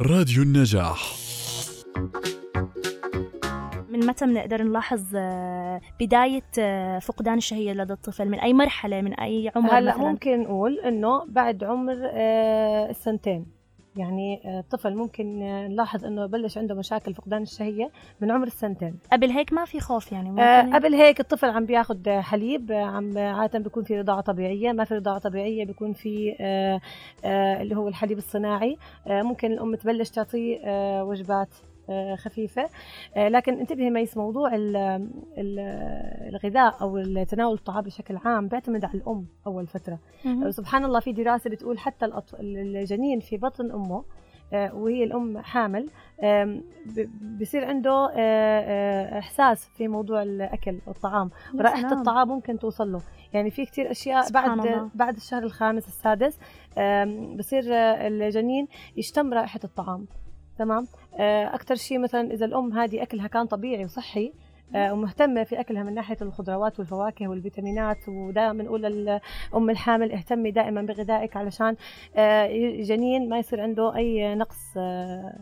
راديو النجاح. من متى بنقدر نلاحظ آه، بداية آه، فقدان الشهية لدى الطفل؟ من أي مرحلة؟ من أي عمر هلأ مثلا؟ ممكن نقول إنه بعد عمر آه، السنتين يعني آه، الطفل ممكن آه، نلاحظ إنه بلش عنده مشاكل فقدان الشهية من عمر السنتين. قبل هيك ما في خوف يعني ممكن آه، قبل هيك الطفل عم بياخد آه، حليب آه، عم عادة بيكون في رضاعة طبيعية ما في رضاعة طبيعية بيكون في آه، آه، اللي هو الحليب الصناعي. آه، ممكن الأم تبلش تعطيه آه، وجبات. آه، خفيفة آه، لكن انتبهي ميس موضوع ال- ال- الغذاء أو تناول الطعام بشكل عام بيعتمد على الأم أول فترة مهم. سبحان الله في دراسة بتقول حتى الجنين في بطن آه، وهي الأم حامل بصير عنده آه، آه، إحساس في موضوع الأكل والطعام سلام. الطعام ممكن توصل له يعني في كتير أشياء سبحان بعد الله. بعد الشهر الخامس السادس بصير آه، الجنين يشتم رائحة الطعام تمام؟ أكثر شيء مثلا إذا الأم هذه أكلها كان طبيعي وصحي آه، ومهتمة في أكلها من ناحية الخضروات والفواكه والفيتامينات ودائما نقول للأم الحامل اهتمي دائما بغذائك علشان آه، الجنين ما يصير عنده أي نقص آه،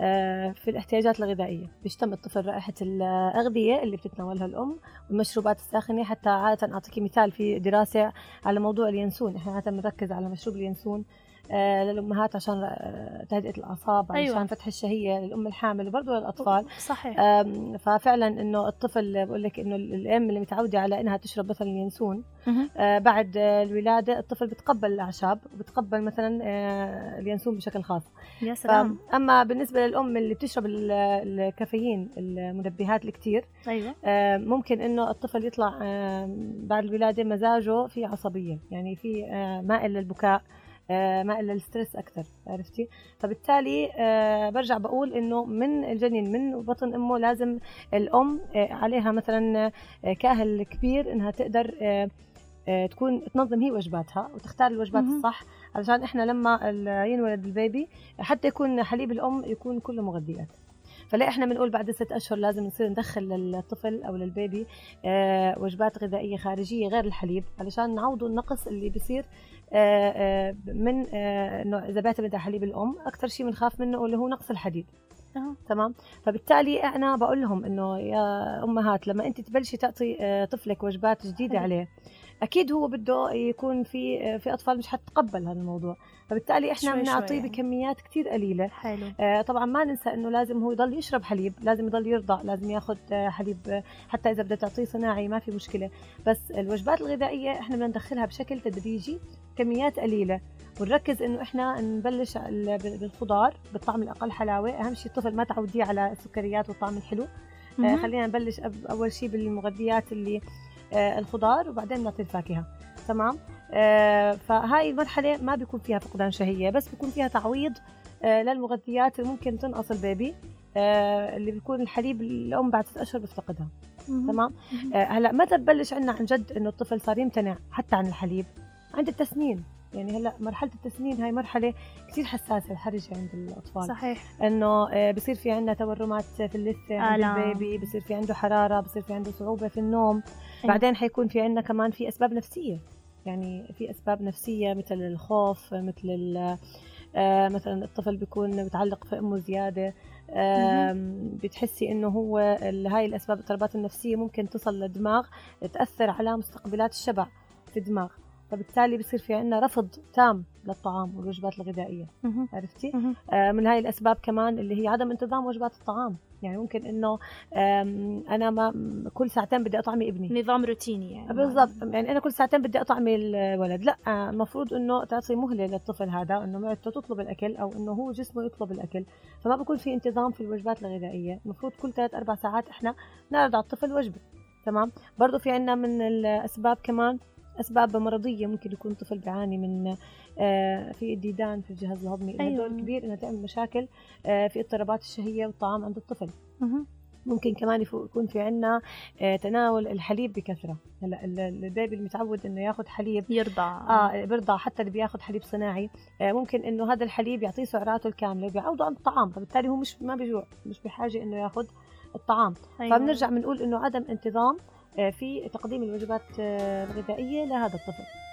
آه، في الاحتياجات الغذائية. بيشتم الطفل رائحة الأغذية اللي بتتناولها الأم والمشروبات الساخنة. حتى عادة أعطيكي مثال في دراسة على موضوع اليانسون. إحنا عادة بنركز على مشروب اليانسون آه، للأمهات عشان آه، تهدئة الأعصاب أيوة. عشان فتح الشهية للأم الحامل وبرضه للأطفال. صحيح. ففعلا إنه الطفل بقول لك إنه الأم اللي متعودة على إنها تشرب مثلا ينسون. آه، بعد الولادة الطفل بتقبل الأعشاب وبتقبل مثلا اليانسون بشكل خاص. يا سلام. أما بالنسبة للأم اللي بتشرب ال- الكافيين المنبهات الكتير أيوة. ممكن إنه الطفل يطلع بعد الولادة مزاجه في عصبية يعني في مائل للبكاء. آه، مائل للستريس أكثر عرفتي فبالتالي آه، برجع بقول إنه من الجنين من بطن أمه لازم الأم آه، عليها مثلا كاهل كبير إنها تقدر تكون تنظم هي وجباتها وتختار الوجبات. الصح علشان إحنا لما ينولد البيبي حتى يكون حليب الأم يكون كله مغذيات فلا إحنا بنقول بعد ست أشهر لازم نصير ندخل للطفل أو للبيبي آه، وجبات غذائية خارجية غير الحليب علشان نعوضوا النقص اللي بيصير آه، آه، من إنه إذا بيعتمد على حليب الأم أكثر شيء بنخاف منه اللي هو نقص الحديد. تمام فبالتالي أنا بقول لهم إنه يا أمهات لما أنت تبلشي تعطي طفلك وجبات جديدة. عليه أكيد هو بده يكون في في أطفال مش حتتقبل هذا الموضوع فبالتالي إحنا بنعطيه يعني. بكميات كتير قليلة. حلو. آه، طبعا ما ننسى إنه لازم هو يضل يشرب حليب لازم يضل يرضع لازم ياخذ آه، حليب آه، حتى إذا بدها تعطيه صناعي ما في مشكلة. بس الوجبات الغذائية إحنا بدنا ندخلها بشكل تدريجي كميات قليلة. ونركز إنه إحنا نبلش ال- بالخضار بالطعم الأقل حلاوة. أهم شيء الطفل ما تعوديه على السكريات والطعم الحلو. آه،. خلينا نبلش أول شيء بالمغذيات اللي الخضار وبعدين نعطي الفاكهة. تمام؟ آه، فهاي المرحله ما بيكون فيها فقدان شهية بس بيكون فيها تعويض آه، للمغذيات اللي ممكن تنقص ال baby آه، اللي بيكون الحليب الأم بعد ست أشهر بتفقدها مهم. تمام. آه، هلأ متى ببلش عندنا عن جد إنه الطفل صار يمتنع حتى عن الحليب. عند التسنين يعني هلا مرحلة التسنين هاي مرحلة كثير حساسة حرجه عند الأطفال. صحيح. إنه آه، بصير في عندنا تورمات في اللثة عند آلام. ال baby بصير في عنده حرارة بصير في عنده صعوبة في النوم. أيوة. بعدين حيكون في عندنا كمان في أسباب نفسية. يعني في أسباب نفسية مثل الخوف مثل آه، مثلا الطفل بيكون متعلق في أمه زيادة. بتحسي إنه هو هاي الأسباب الاضطرابات النفسية ممكن تصل للدماغ تأثر على مستقبلات الشبع في الدماغ فبالتالي بصير في عندنا رفض تام للطعام والوجبات الغذائية. عرفتي. آه، من هاي الأسباب كمان اللي هي عدم انتظام وجبات الطعام. يعني ممكن إنه أنا ما كل ساعتين بدي أطعمي ابني. نظام روتيني يعني. بالضبط. يعني أنا كل ساعتين بدي أطعمي الولد. لا آه، المفروض إنه تعطي مهلة للطفل هذا إنه معدته تطلب الأكل أو إنه هو جسمه يطلب الأكل. فما بكون في انتظام في الوجبات الغذائية. المفروض كل ثلاث أربع ساعات إحنا نعرض على الطفل وجبة. تمام؟ برضو في عندنا من الأسباب كمان أسباب مرضية ممكن يكون الطفل بيعاني من آه، في الديدان في الجهاز الهضمي أيوة. دور كبير انها تعمل مشاكل آه، في اضطرابات الشهية والطعام عند الطفل. ممكن كمان يكون في عندنا تناول الحليب بكثرة. هلا ال- البيبي المتعود إنه ياخذ حليب. يرضع آه برضع حتى اللي بياخذ حليب صناعي. آه ممكن إنه هذا الحليب يعطيه سعراته الكاملة وبيعوضه عن الطعام. فبالتالي هو مش ما بيجوع مش بحاجة إنه ياخذ الطعام. أيوة. فبنرجع بنقول إنه عدم انتظام آه في تقديم الوجبات الغذائية لهذا الطفل.